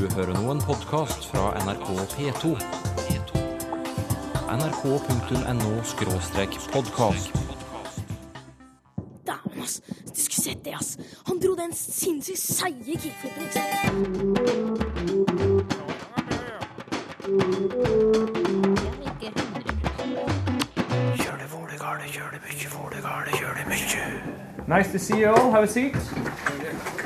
Du hører nå en podkast fra NRK P2. nrk.no-podkast. Dæven, ass. Du skulle sett det, ass. Han dro den sinnssykt seige kickflipen, ikke? Nice to see you all. Have a seat.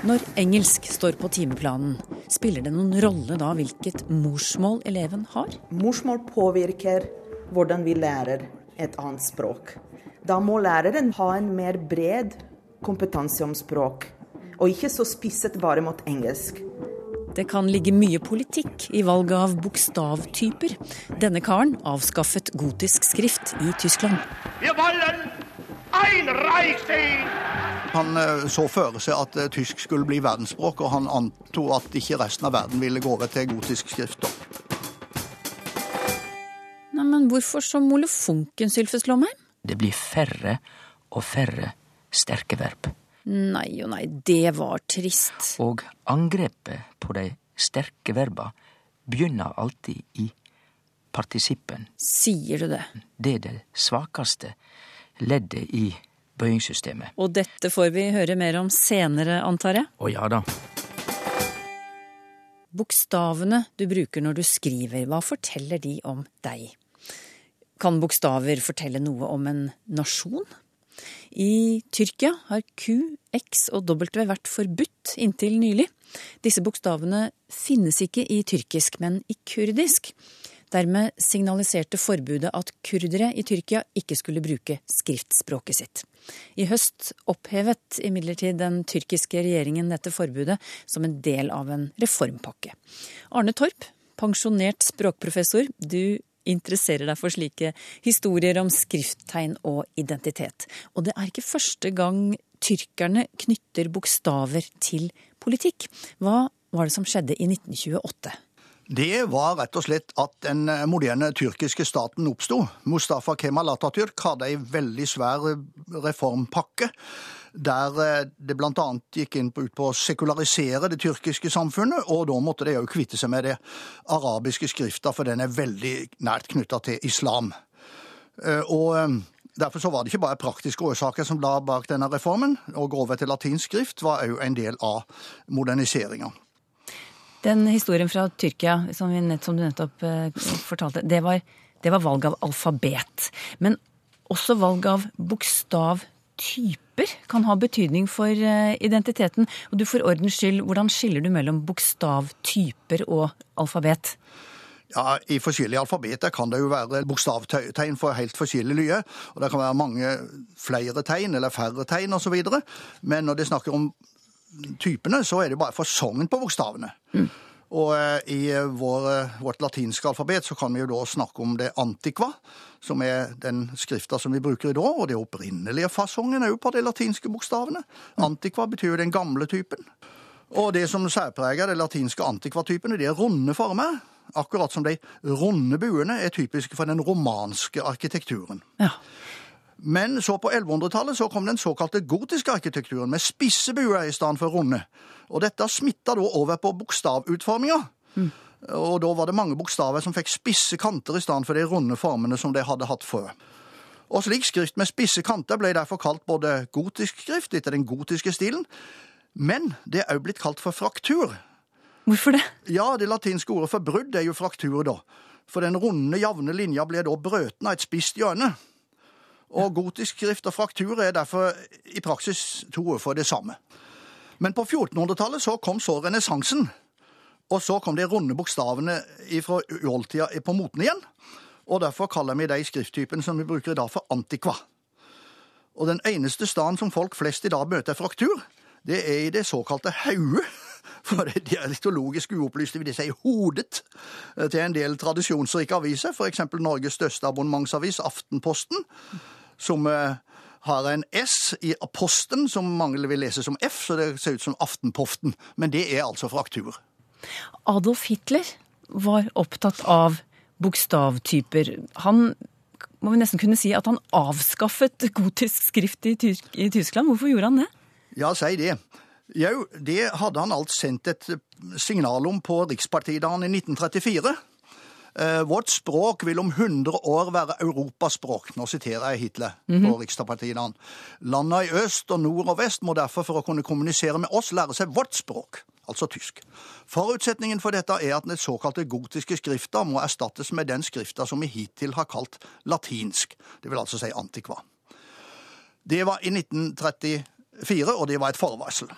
Når engelsk står på timeplanen, spiller det noen rolle da hvilket morsmål eleven har? Morsmål påvirker hvordan vi lærer et annet språk. Da må læreren ha en mer bred kompetanse om språk, og ikke så spisset bare mot engelsk. Det kan ligge mye politikk i valget av bokstavtyper. Denne karen avskaffet gotisk skrift i Tyskland. Vi wollen ein Reich sehen! Han eh, så for seg at eh, tysk skulle bli verdensspråk, og han antok at ikke resten av verden ville gå over til gotisk skrift. da. Nei, men hvorfor så molefonken, Sylfes Lomheim? Det blir færre og færre sterke verb. Nei og nei, det var trist. Og angrepet på de sterke verba begynner alltid i partisippen. Sier du det? Det er det svakeste leddet i bøyingssystemet. Og dette får vi høre mer om senere, antar jeg? Å ja da. Bokstavene du bruker når du skriver, hva forteller de om deg? Kan bokstaver fortelle noe om en nasjon? I Tyrkia har Q, X og W vært forbudt inntil nylig. Disse bokstavene finnes ikke i tyrkisk, men i kurdisk. Dermed signaliserte forbudet at kurdere i Tyrkia ikke skulle bruke skriftspråket sitt. I høst opphevet imidlertid den tyrkiske regjeringen dette forbudet som en del av en reformpakke. Arne Torp, pensjonert språkprofessor, du interesserer deg for slike historier om skrifttegn og identitet. Og det er ikke første gang tyrkerne knytter bokstaver til politikk. Hva var det som skjedde i 1928? Det var rett og slett at den moderne tyrkiske staten oppsto. Mustafa Kemal Atatürk hadde ei veldig svær reformpakke. Der eh, det bl.a. gikk inn på, ut på å sekularisere det tyrkiske samfunnet, og da måtte de òg kvitte seg med det arabiske skrifta, for den er veldig nært knytta til islam. Eh, Og eh, Derfor så var det ikke bare praktiske årsaker som la bak denne reformen. Å gå over til latinsk skrift var òg en del av moderniseringa. Den historien fra Tyrkia som, vi nett, som du nettopp eh, fortalte, det var, det var valg av alfabet. Men også valg av bokstavtyper kan ha betydning for eh, identiteten. Og du for ordens skyld, hvordan skiller du mellom bokstavtyper og alfabet? Ja, I forskjellige alfabeter kan det jo være bokstavtegn for helt forskjellig lye. Og det kan være mange flere tegn eller færre tegn osv. Men når de snakker om typene, så er det bare fasongen på bokstavene. Og eh, i eh, vår, eh, vårt latinske alfabet så kan vi jo da snakke om det antiqua, som er den skrifta som vi bruker i dag, og det opprinnelige fasongen er jo på de latinske bokstavene. Antiqua betyr jo den gamle typen. Og det som særpreger de latinske antiqua-typene, det er runde former. Akkurat som de runde buene er typiske for den romanske arkitekturen. Ja. Men så på 1100-tallet så kom den såkalte gotiske arkitekturen med spisse buer i stedet for runde. Og dette smitta da over på bokstavutforminga. Og da var det mange bokstaver som fikk spisse kanter i stedet for de runde formene som de hadde hatt før. Og slik skrift med spisse kanter ble derfor kalt både gotisk skrift etter den gotiske stilen, men det er òg blitt kalt for fraktur. Hvorfor det? Ja, det latinske ordet for brudd er jo fraktur, da. For den runde, jevne linja ble da brøten av et spisst hjørne. Og gotisk skrift og fraktur er derfor i praksis to ord for det samme. Men på 1400-tallet så kom så renessansen. Og så kom de runde bokstavene fra oldtida på moten igjen. Og derfor kaller vi de skrifttypene som vi bruker i dag, for antikva. Og den eneste staden som folk flest i dag møter fraktur, det er i det såkalte hauet. For det dialektologisk uopplyste vil de si hodet til en del tradisjonsrike aviser, f.eks. Norges største abonnementsavis, Aftenposten, som eh, har en S i posten, som mange vil lese som F, så det ser ut som Aftenpoften. Men det er altså fraktur. Adolf Hitler var opptatt av bokstavtyper. Han må vi nesten kunne si at han avskaffet gotisk skrift i, Tys i Tyskland. Hvorfor gjorde han det? Ja, si det. Jau, det hadde han alt sendt et signal om på rikspartidagen i 1934. Eh, vårt språk vil om 100 år være Europas språk. Nå siterer jeg Hitler på rikspartidagen. Landa i øst og nord og vest må derfor for å kunne kommunisere med oss lære seg vårt språk, altså tysk. Forutsetningen for dette er at den såkalte gotiske skrifta må erstattes med den skrifta som vi hittil har kalt latinsk, det vil altså si antikva. Det var i 1934, og det var et forvarsel.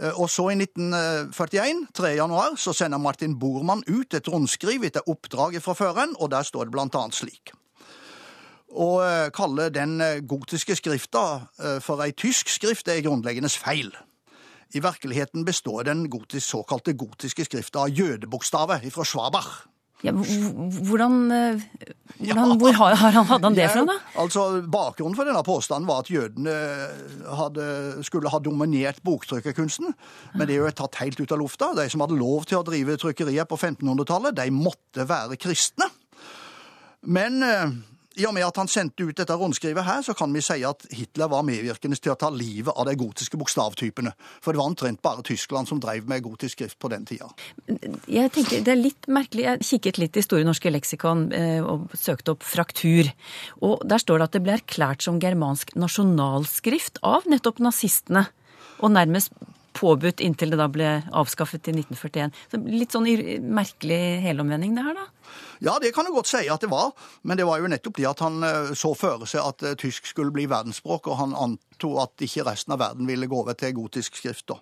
Eh, Og så i 1941, 3. januar, så sender Martin Bormann ut et rundskriv etter oppdraget fra føreren, og der står det blant annet slik. Å eh, kalle den eh, gotiske skrifta eh, for ei tysk skrift er grunnleggende feil. I virkeligheten består den gotis, såkalte gotiske skrifta av jødebokstaver fra Schwabach. Ja, hvordan, eh, hvordan Hvor har, har han, hadde han det fra, da? Altså, Bakgrunnen for denne påstanden var at jødene hadde, skulle ha dominert boktrykkerkunsten. Men det er jo tatt helt ut av lufta. De som hadde lov til å drive trykkerier på 1500-tallet, de måtte være kristne. Men eh, i og med at han sendte ut dette rundskrivet her, så kan vi si at Hitler var medvirkende til å ta livet av de gotiske bokstavtypene. For det var omtrent bare Tyskland som drev med gotisk skrift på den tida. Jeg tenker, Det er litt merkelig. Jeg kikket litt i Store norske leksikon eh, og søkte opp fraktur. Og Der står det at det ble erklært som germansk nasjonalskrift av nettopp nazistene. Og nærmest påbudt inntil det da ble avskaffet i 1941. Så litt sånn merkelig helomvending det her, da. Ja, det kan du godt si at det var, men det var jo nettopp det at han eh, så føre seg at eh, tysk skulle bli verdensspråk, og han antok at ikke resten av verden ville gå over til gotisk skrift. da.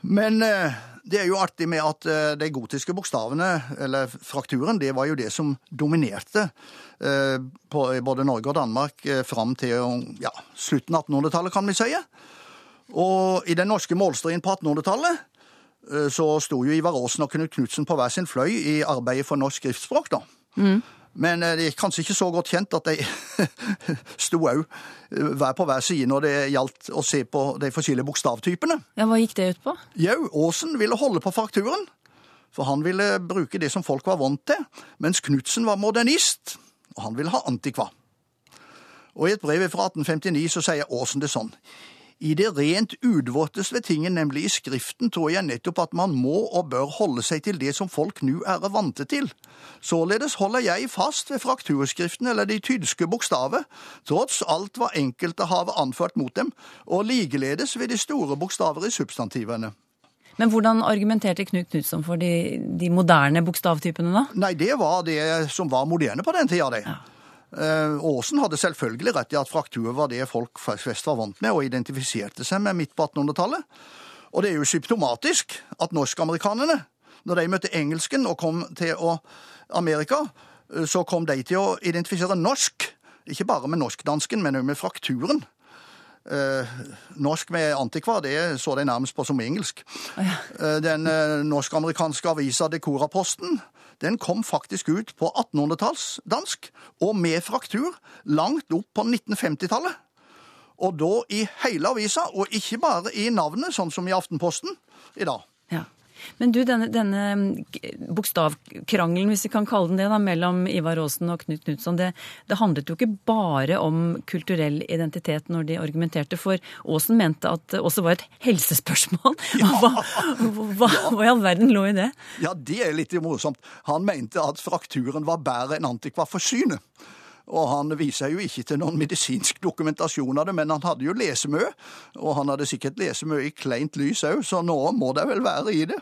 Men eh, det er jo artig med at de gotiske bokstavene, eller frakturen, det var jo det som dominerte på både Norge og Danmark fram til ja, slutten av 1800-tallet, kan vi si. Og i den norske målstriden på 1800-tallet eh, så sto jo Ivar Aasen og Knut Knutsen på hver sin fløy i arbeidet for norsk skriftspråk, da. Men eh, det er kanskje ikke så godt kjent at de sto òg hver på hver side når det gjaldt å se på de forskjellige bokstavtypene. Ja, Hva gikk det ut på? Jau, Aasen ville holde på frakturen, for han ville bruke det som folk var vant til, mens Knutsen var modernist, og han ville ha antikva. Og i et brev fra 1859 så sier Aasen det sånn. I det rent udvortes ved tingen, nemlig i skriften, tror jeg nettopp at man må og bør holde seg til det som folk nu er vante til. Således holder jeg fast ved frakturskriften eller de tyske bokstaver, trots alt hva enkelte have anført mot dem, og likeledes ved de store bokstaver i substantivene. Men hvordan argumenterte Knut Knutson for de, de moderne bokstavtypene, da? Nei, det var det som var moderne på den tida, det. Eh, Aasen hadde selvfølgelig rett i at fraktur var det folk flest var vant med og identifiserte seg med midt på 1800-tallet. Og det er jo symptomatisk at norskamerikanerne, når de møtte engelsken og kom til Amerika, eh, så kom de til å identifisere norsk, ikke bare med norskdansken, men også med frakturen. Eh, norsk med antikva, det så de nærmest på som engelsk. Eh, Den eh, norsk-amerikanske avisa Decoraposten, den kom faktisk ut på 1800-talls dansk, og med fraktur, langt opp på 1950-tallet. Og da i hele avisa, og ikke bare i navnet, sånn som i Aftenposten i dag. Ja. Men du, denne, denne mm, bokstavkrangelen, hvis vi kan kalle den det, da, mellom Ivar Aasen og Knut Knutson, det, det handlet jo ikke bare om kulturell identitet når de argumenterte, for Aasen mente at det også var et helsespørsmål. Hva, hva, hva i all verden lå i det? Ja, det er litt morsomt. Han mente at frakturen var bedre enn antikva for synet. Og han viser jo ikke til noen medisinsk dokumentasjon av det, men han hadde jo lesemø, og han hadde sikkert lesemø i kleint lys òg, så nå må det vel være i det.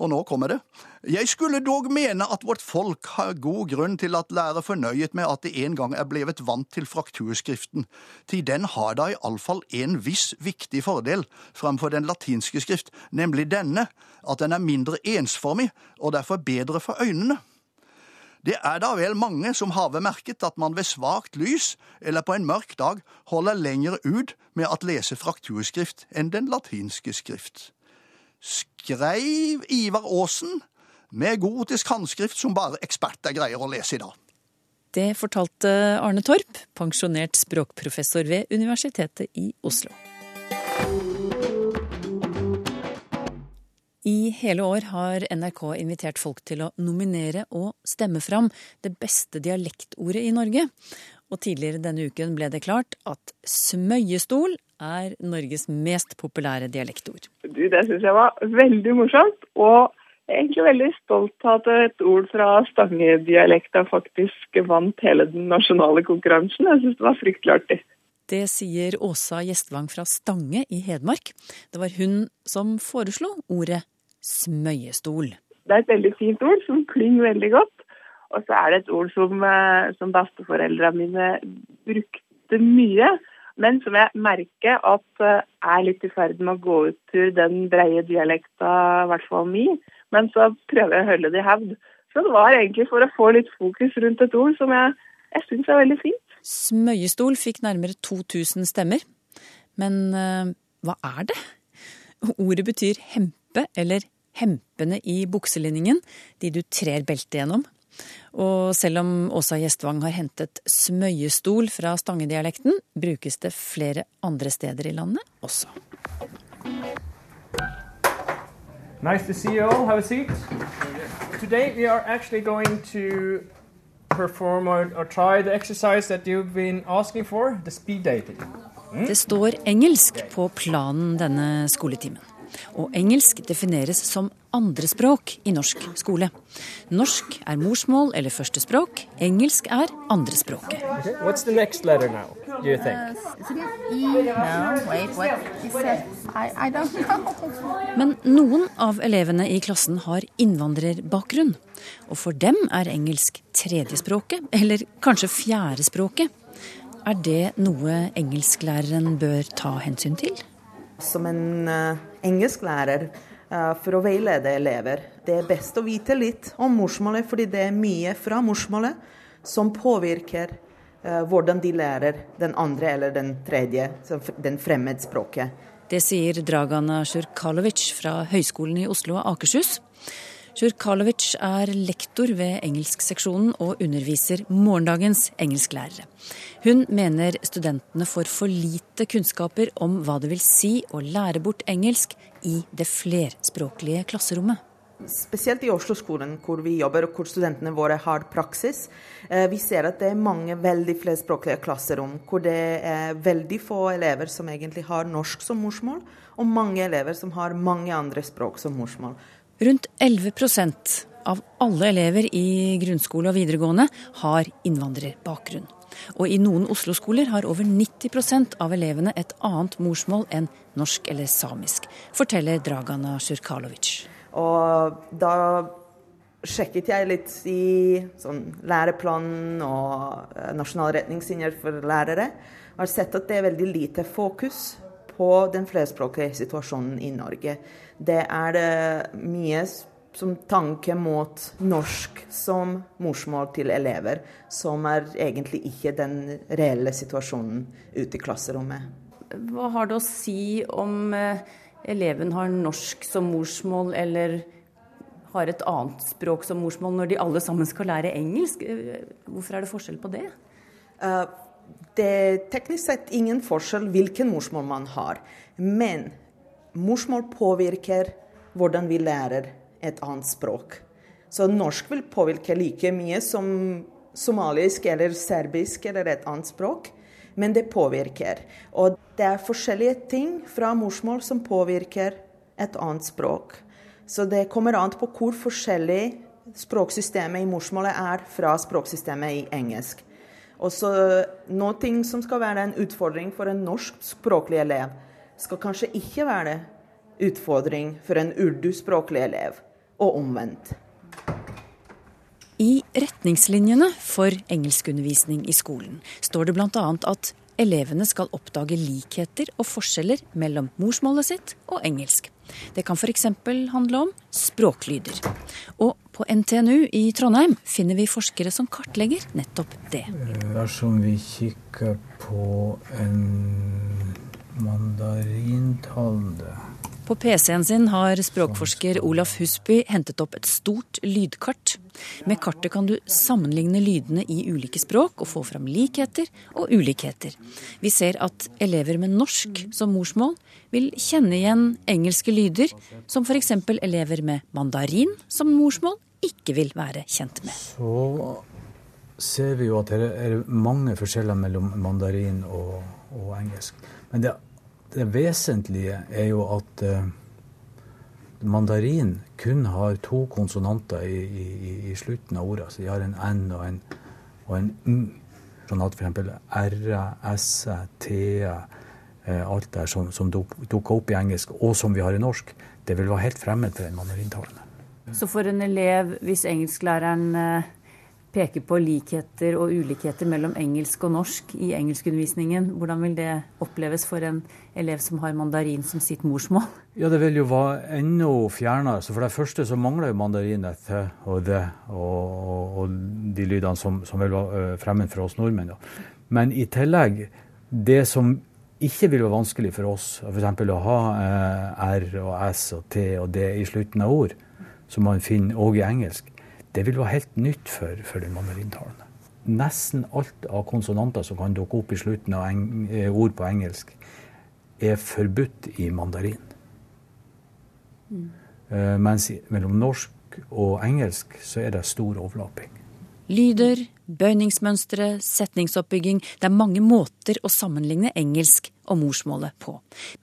Og nå kommer det. Jeg skulle dog mene at vårt folk har god grunn til at lære fornøyet med at det en gang er blevet vant til frakturskriften, til den har da iallfall en viss viktig fordel framfor den latinske skrift, nemlig denne, at den er mindre ensformig og derfor bedre for øynene. Det er da vel mange som har merket at man ved svakt lys eller på en mørk dag holder lenger ut med at lese frakturskrift enn den latinske skrift. Skreiv Ivar Aasen med gotisk håndskrift som bare eksperter greier å lese i dag. Det fortalte Arne Torp, pensjonert språkprofessor ved Universitetet i Oslo. I hele år har NRK invitert folk til å nominere og stemme fram det beste dialektordet i Norge. Og tidligere denne uken ble det klart at smøyestol er Norges mest populære dialektord. Du, det syns jeg var veldig morsomt. Og jeg er egentlig veldig stolt av at et ord fra stangedialekta faktisk vant hele den nasjonale konkurransen. Jeg syns det var fryktelig artig. Det sier Åsa Gjestvang fra Stange i Hedmark. Det var hun som foreslo ordet smøyestol. Det er et veldig fint ord som klinger veldig godt. Og så er det et ord som, eh, som besteforeldrene mine brukte mye, men som jeg merker at eh, er litt i ferd med å gå ut til den breie dialekta, i hvert fall mi. Men så prøver jeg å holde det i hevd. Så det var egentlig for å få litt fokus rundt et ord som jeg, jeg syns er veldig fint. Smøyestol fikk nærmere 2000 stemmer. Men uh, hva er det? Ordet betyr hempe eller hempene i bukselinningen, de du trer beltet gjennom. Og selv om Åsa Gjestvang har hentet smøyestol fra stangedialekten, brukes det flere andre steder i landet også. Nice to see you all. Have a seat. Today we are actually going to perform or, or try the exercise that you've been asking for, the speed dating. Det står engelsk på planen denne skoletimen. Og engelsk defineres som andrespråk i norsk skole. Norsk er morsmål eller førstespråk, engelsk er andrespråket. Okay. What's the next letter now, do you think? Men noen av elevene i klassen har innvandrerbakgrunn. Og for dem er engelsk tredjespråket, eller kanskje fjerdespråket. Er det noe engelsklæreren bør ta hensyn til? Som en uh, engelsklærer uh, for å veilede elever, det er best å vite litt om morsmålet, fordi det er mye fra morsmålet som påvirker uh, hvordan de lærer den andre eller den tredje, den fremmedspråket. Det sier Dragana Sjurkalovic fra Høgskolen i Oslo og Akershus. Sjurkalovic er lektor ved engelskseksjonen og underviser morgendagens engelsklærere. Hun mener studentene får for lite kunnskaper om hva det vil si å lære bort engelsk i det flerspråklige klasserommet. Spesielt i Oslo-skolen, hvor vi jobber og hvor studentene våre har praksis. Eh, vi ser at det er mange veldig flerspråklige klasserom, hvor det er veldig få elever som egentlig har norsk som morsmål, og mange elever som har mange andre språk som morsmål. Rundt 11% av alle elever i grunnskole og videregående har innvandrerbakgrunn. Og i noen Oslo-skoler har over 90% av elevene et annet morsmål enn norsk eller samisk, forteller Dragana Sjurkalovic. Og da sjekket jeg litt i sånn, læreplanen og eh, nasjonale retningslinjer for lærere. Og har sett at det er veldig lite fokus på den flerspråklige situasjonen i Norge. Det er det mye som tanke mot norsk som morsmål til elever, som er egentlig ikke den reelle situasjonen ute i klasserommet. Hva har det å si om eh, eleven har norsk som morsmål eller har et annet språk som morsmål, når de alle sammen skal lære engelsk? Eh, hvorfor er det forskjell på det? Uh, det er teknisk sett ingen forskjell hvilken morsmål man har. Men morsmål påvirker hvordan vi lærer et annet språk. Så norsk vil påvirke like mye som somalisk eller serbisk eller et annet språk. Men det påvirker. Og det er forskjellige ting fra morsmål som påvirker et annet språk. Så det kommer an på hvor forskjellig språksystemet i morsmålet er fra språksystemet i engelsk. Og så Noe som skal være en utfordring for en norsk språklig elev, skal kanskje ikke være utfordring for en urduspråklig elev, og omvendt. I retningslinjene for engelskundervisning i skolen står det bl.a. at elevene skal oppdage likheter og forskjeller mellom morsmålet sitt og engelsk. Det kan f.eks. handle om språklyder. Og på NTNU i Trondheim finner vi forskere som kartlegger nettopp det. Dersom vi kikker på en mandarintale på PC-en sin har språkforsker Olaf Husby hentet opp et stort lydkart. Med kartet kan du sammenligne lydene i ulike språk og få fram likheter og ulikheter. Vi ser at elever med norsk som morsmål vil kjenne igjen engelske lyder, som f.eks. elever med mandarin som morsmål ikke vil være kjent med. Så ser vi jo at det er mange forskjeller mellom mandarin og, og engelsk. Men det, det, vesentlige er jo at uh, mandarin kun har to konsonanter i, i, i, slutten av ordet. Så de har en N og en, og en M. Sånn at f.eks. R-e, S-e, T-e, eh, alt der som, som dukker opp i engelsk, og som vi har i norsk, det vil være helt fremmed for en mandarintalende. Så for en elev, hvis engelsklæreren eh, peker på likheter og ulikheter mellom engelsk og norsk i engelskundervisningen, hvordan vil det oppleves for en elev som har mandarin som sitt morsmål? Ja, Det vil jo være enda fjernere. Så for det første så mangler jo mandarin et og d og, og, de lydene som, som vil være eh, fremmed for oss nordmenn. Da. Men i tillegg, det som ikke vil være vanskelig for oss, f.eks. å ha eh, R og S og T og D i slutten av ord, som man finner òg i engelsk, det vil være helt nytt for, for den mandarintalende. Nesten alt av konsonanter som kan dukke opp i slutten av eh, ord på engelsk, er forbudt i mandarin. Mm. Uh, mens mellom norsk og engelsk så er det stor overlapping. Lyder, bøyningsmønstre, setningsoppbygging. Det er mange måter å sammenligne engelsk og morsmålet på.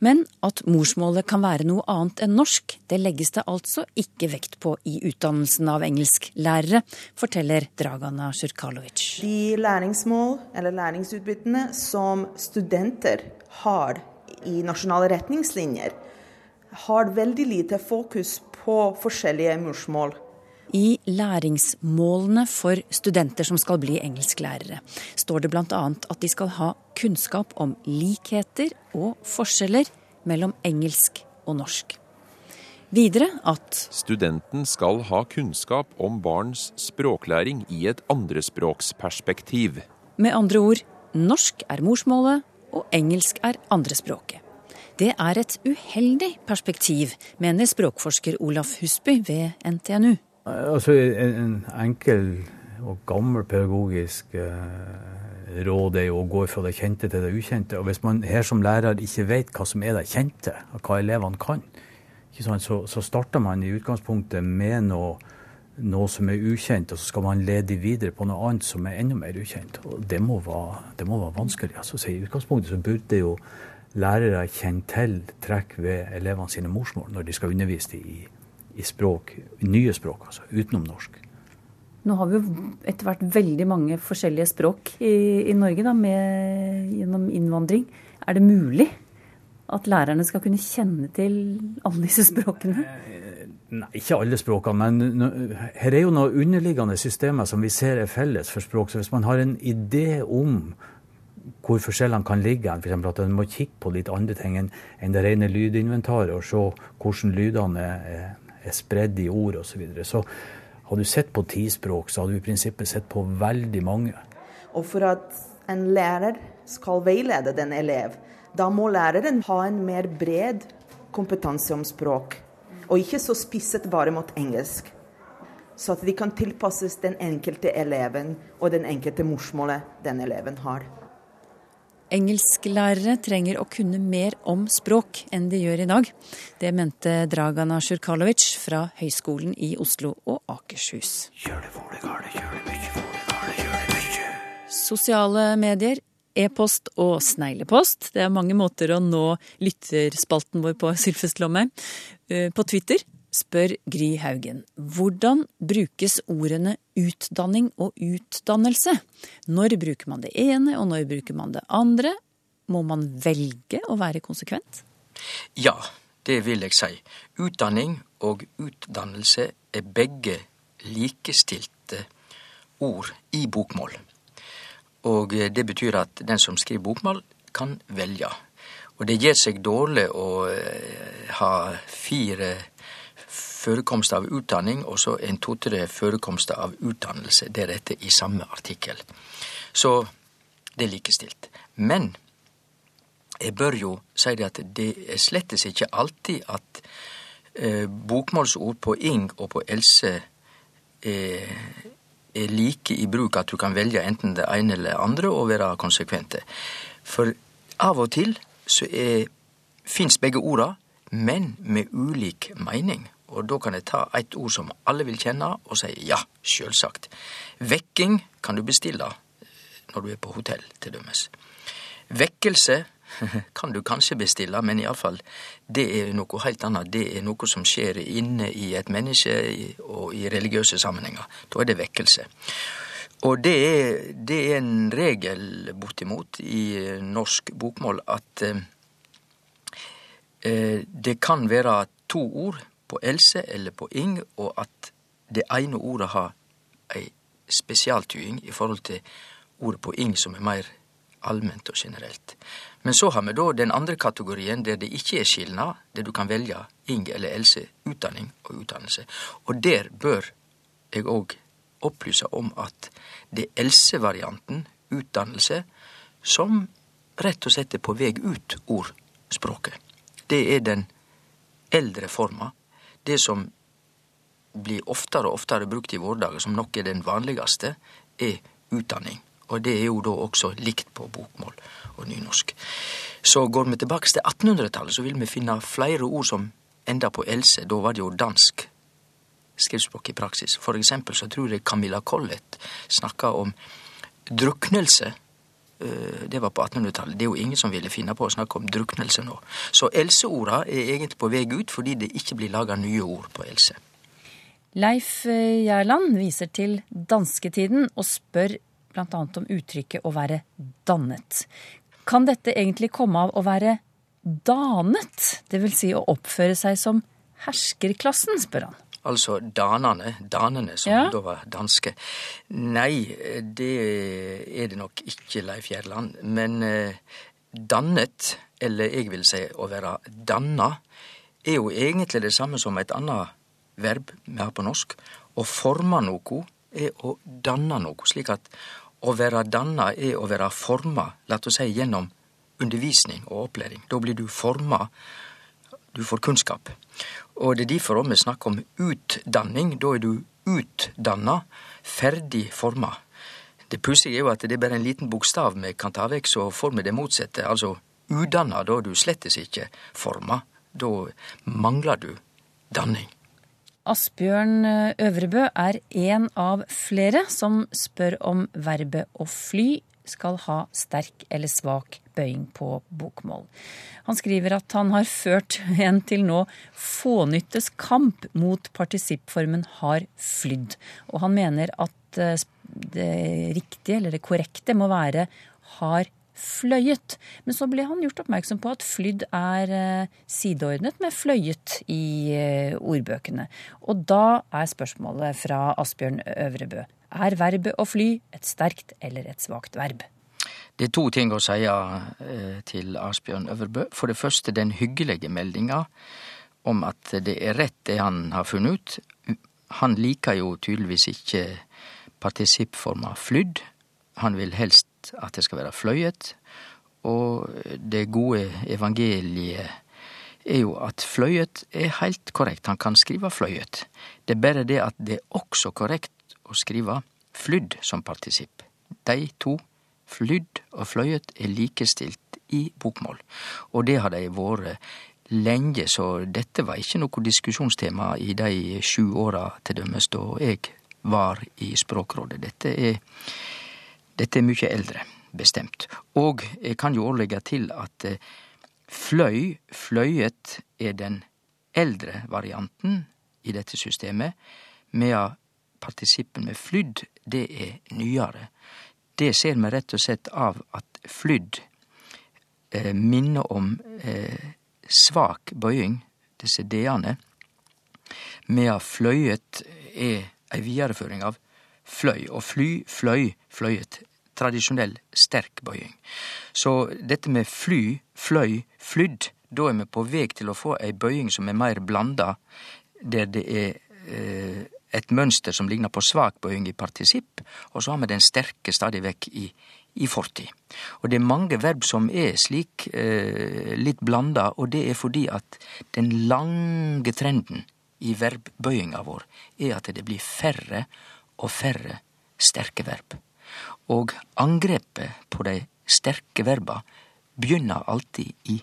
Men at morsmålet kan være noe annet enn norsk, det legges det altså ikke vekt på i utdannelsen av engelsklærere, forteller Dragana Sjurkalovic. De læringsmål eller læringsutbyttene som studenter har i nasjonale retningslinjer, har veldig lite fokus på forskjellige morsmål i læringsmålene for studenter som skal bli engelsklærere, står det bl.a. at de skal ha kunnskap om likheter og forskjeller mellom engelsk og norsk. Videre at Studenten skal ha kunnskap om barns språklæring i et andrespråksperspektiv. Med andre ord norsk er morsmålet, og engelsk er andrespråket. Det er et uheldig perspektiv, mener språkforsker Olaf Husby ved NTNU. Altså, en, en enkel og gammel pedagogisk eh, råd er jo å gå fra det kjente til det ukjente. Og hvis man her som lærer ikke vet hva som er det kjente, og hva elevene kan, så, så, starter man i utgangspunktet med noe, noe, som er ukjent, og så skal man lede videre på noe annet som er enda mer ukjent. Og det må være, det må være vanskelig. Altså, så I utgangspunktet så burde jo lærere kjenne til trekk ved elevene sine morsmål når de skal undervise dem i i språk, nye språk, altså, utenom norsk. Nå har vi jo etter hvert veldig mange forskjellige språk i, i Norge da, med, gjennom innvandring. Er det mulig at lærerne skal kunne kjenne til alle disse språkene? Nei, ikke alle språkene, men her er jo noen underliggende systemer som vi ser er felles for språk. Så hvis man har en idé om hvor forskjellene kan ligge, f.eks. at en må kikke på litt andre ting enn det rene lydinventaret, og se hvordan lydene er er spredd i ord osv. Så, videre. så har du sett på ti språk, så har du i prinsippet sett på veldig mange. Og for at en lærer skal veilede den elev, da må læreren ha en mer bred kompetanse om språk, og ikke så spisset bare mot engelsk. Så at de kan tilpasses den enkelte eleven og den enkelte morsmålet den eleven har. Engelsklærere trenger å kunne mer om språk enn de gjør i dag. Det mente Dragana Sjurkalovic fra Høgskolen i Oslo og Akershus. Sosiale medier, e-post og sneglepost. Det er mange måter å nå lytterspalten vår på, Sylfest Lomheim. Eh, på Twitter spør Gry Haugen. Hvordan brukes ordene utdanning og utdannelse? Når bruker man det ene, og når bruker man det andre? Må man velge å være konsekvent? Ja, det vil jeg si. Utdanning og utdannelse er begge likestilte ord i bokmål. Og det betyr at den som skriver bokmål, kan velge. Og det gjør seg dårlig å eh, ha fire forekomst av utdanning og så en to-tre forekomster av utdannelse Det er dette i samme artikkel. Så det er likestilt. Men jeg bør jo si det at det er slettes ikke alltid at eh, bokmålsord på Ing og på Else er, er like i bruk at du kan velge enten det ene eller det andre og være konsekvente. For av og til så fins begge orda, men med ulik mening. Og da kan jeg ta et ord som alle vil kjenne, og si ja, sjølsagt. Vekking kan du bestille når du er på hotell, til dømes. Vekkelse kan du kanskje bestille, men iallfall, det er noe helt annet. Det er noe som skjer inne i et menneske og i religiøse sammenhenger. Da er det vekkelse. Og det er, det er en regel, bortimot, i norsk bokmål at eh, eh det kan være to ord på else eller på ing, og at det ene ordet har ei spesialtyding i forhold til ordet på ing, som er mer allment og generelt. Men så har vi da den andre kategorien der det ikke er skilnad, der du kan velge ing eller else, utdanning og utdannelse. Og der bør jeg òg opplyse om at det er else-varianten, utdannelse, som rett og slett er på vei ut ordspråket. Det er den eldre forma, det som blir oftere og oftere brukt i våre dager, som nok er den vanligste, er utdanning. Og det er jo da også likt på bokmål og nynorsk. Så går vi tilbake til 1800-tallet, så vil vi finne flere ord som enda på else. Da var det jo dansk skriftspråk i praksis. For eksempel så tror jeg Camilla Collett snakka om druknelse. Eh, det var på 1800-tallet. Det er jo ingen som ville finne på å snakke om druknelse nå. Så elseorda er egentlig på vei ut fordi det ikke blir laga nye ord på else. Leif eh, Gjerland viser til dansketiden og spør bl.a. om uttrykket å være dannet. Kan dette egentlig komme av å være danet, dvs. Si å oppføre seg som herskerklassen, spør han. Altså danene, danene, som ja. da var danske. Nei, det er det nok ikke, Leif Gjerland. Men eh, dannet, eller jeg vil si å være danna, er jo egentlig det samme som et annet verb vi har på norsk. Å forme noe er å danne noe. Slik at å være danna er å være forma, la oss si gjennom undervisning og opplæring. Da blir du forma, du får kunnskap. Og det er derfor vi snakker om utdanning. Da er du utdanna, ferdig forma. Det pussige er jo at det er bare en liten bokstav vi kan ta vekk, så får vi det motsatte. Altså udanna, da er du slettes ikke forma. Da mangler du danning. Asbjørn Øvrebø er en av flere som spør om verbet å fly skal ha sterk eller svak bøying på bokmål. Han skriver at han har ført en til nå fånyttes kamp mot partisippformen har flydd, og han mener at eh, det riktige, eller det korrekte, må være har fløyet. Men så ble han gjort oppmerksom på at flydd er eh, sideordnet med fløyet i eh, ordbøkene. Og da er spørsmålet fra Asbjørn Øvrebø. Er verbet å fly et sterkt eller et svakt verb? Det er to ting å si eh, til Asbjørn Øverbø. For det første den hyggelige meldinga om at det er rett det han har funnet ut. Han liker jo tydeligvis ikke partisippforma flydd. Han vil helst at det skal være fløyet. Og det gode evangeliet er jo at fløyet er heilt korrekt. Han kan skrive fløyet. Det er bare det at det er også korrekt å skrive flydd som partisipp. De to, flydd og fløyet, er likestilt i bokmål. Og det har de vært lenge, så dette var ikke noe diskusjonstema i de sju åra til dømes da jeg var i Språkrådet. Dette er dette er mykje eldre, bestemt. Og jeg kan jo òg legge til at eh, fløy, fløyet, er den eldre varianten i dette systemet, medan partisippen med flydd, det er nyare. Det ser vi rett og slett av at flydd eh, minner om eh, svak bøying, disse d-ane, medan fløyet er ei vidareføring av fløy. Og fly, fløy, fløyet tradisjonell sterk bøying. Så dette med fly, fløy, flydd, da er vi på vei til å få ei bøying som er meir blanda, der det er eh, et mønster som ligner på svak bøying i partisipp, og så har vi den sterke stadig vekk i, i fortid. Og det er mange verb som er slik, eh, litt blanda, og det er fordi at den lange trenden i verbbøyinga vår er at det blir færre og færre sterke verb. Og angrepet på de sterke verba begynner alltid i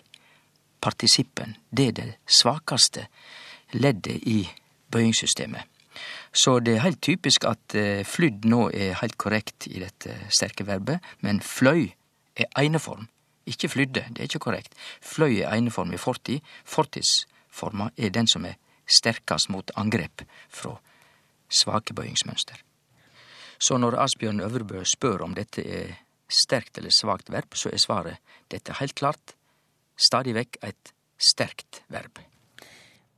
partisippen. Det er det svakaste leddet i bøyingssystemet. Så det er helt typisk at eh, flydd nå er helt korrekt i dette sterke verbet, men fløy er eineform. ikke flydde. Det er ikke korrekt. Fløy er eineform i fortid. Fortidsforma er den som er sterkast mot angrep fra svake bøyingsmønster. Så når Asbjørn Øvrebø spør om dette er sterkt eller svakt verb, så er svaret dette helt klart stadig vekk et sterkt verb.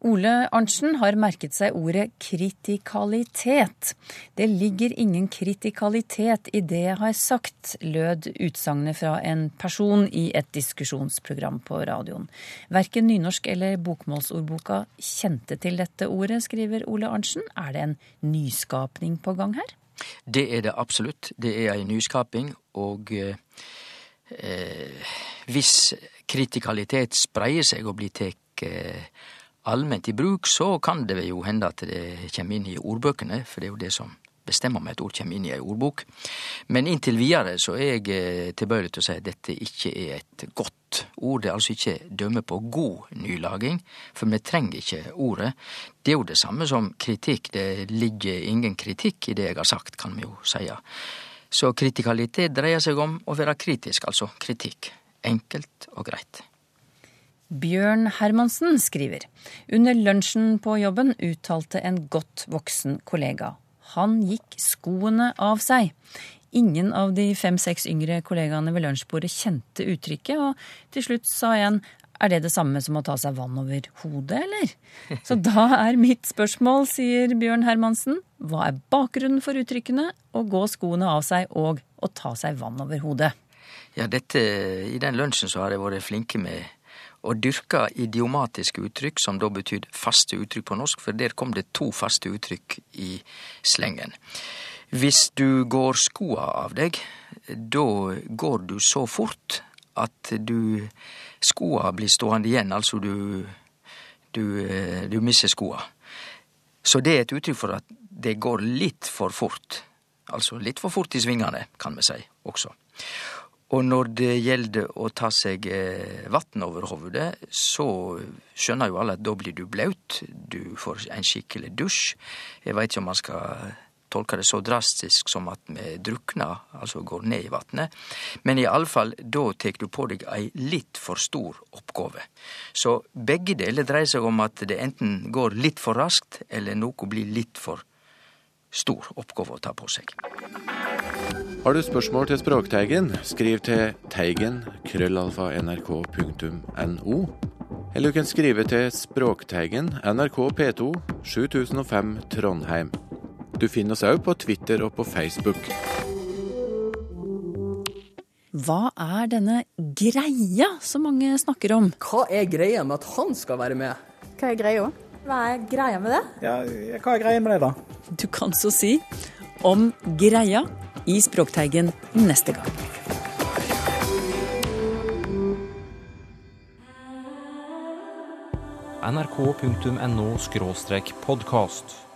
Ole Arntzen har merket seg ordet kritikalitet. Det ligger ingen kritikalitet i det jeg har sagt, lød utsagnet fra en person i et diskusjonsprogram på radioen. Verken nynorsk eller bokmålsordboka kjente til dette ordet, skriver Ole Arntzen. Er det en nyskapning på gang her? Det er det absolutt. Det er ei nyskaping, og eh, hvis kritikalitet spreier seg og blir tatt eh, allment i bruk, så kan det jo hende at det kommer inn i ordbøkene, for det er jo det som bestemmer om et ord kommer inn i ei ordbok. Men inntil videre så er jeg eh, tilbøyelig til å si at dette ikke er et godt ord. Det er altså ikke dømme på god nylaging, for vi trenger ikke ordet. Det er jo det samme som kritikk. Det ligger ingen kritikk i det jeg har sagt, kan vi jo si. Så kritikalitet dreier seg om å være kritisk, altså kritikk. Enkelt og greit. Bjørn Hermansen skriver under lunsjen på jobben uttalte en godt voksen kollega han gikk skoene av seg. Ingen av de fem-seks yngre kollegaene ved lunsjbordet kjente uttrykket, og til slutt sa en er det det samme som å ta seg vann over hodet, eller? Så da er mitt spørsmål, sier Bjørn Hermansen, hva er bakgrunnen for uttrykkene å gå skoene av seg og å ta seg vann over hodet? Ja, dette, I den lunsjen så har jeg vært flinke med og dyrka idiomatiske uttrykk, som da betydde faste uttrykk på norsk, for der kom det to faste uttrykk i slengen. Hvis du går skoa av deg, da går du så fort at du skoa blir stående igjen, altså du, du, du mister skoa. Så det er et uttrykk for at det går litt for fort. Altså litt for fort i svingene, kan vi si også. Og når det gjelder å ta seg eh, vann over hodet, så skjønner jo alle at da blir du blaut. Du får en skikkelig dusj. Jeg veit ikke om man skal tolke det så drastisk som at vi drukner, altså går ned i vannet. Men iallfall, da tar du på deg ei litt for stor oppgave. Så begge deler dreier seg om at det enten går litt for raskt, eller noe blir litt for stor oppgave å ta på seg. Har du spørsmål til Språkteigen, skriv til teigen krøllalfa nrk.no. Eller du kan skrive til Språkteigen, NRK P2, 7005 Trondheim. Du finner oss òg på Twitter og på Facebook. Hva er denne greia som mange snakker om? Hva er greia med at han skal være med? Hva er greia? Hva er greia med det? Ja, hva er greia med det, da? Du kan så si om greia i Språkteigen neste gang. nrk.no podkast.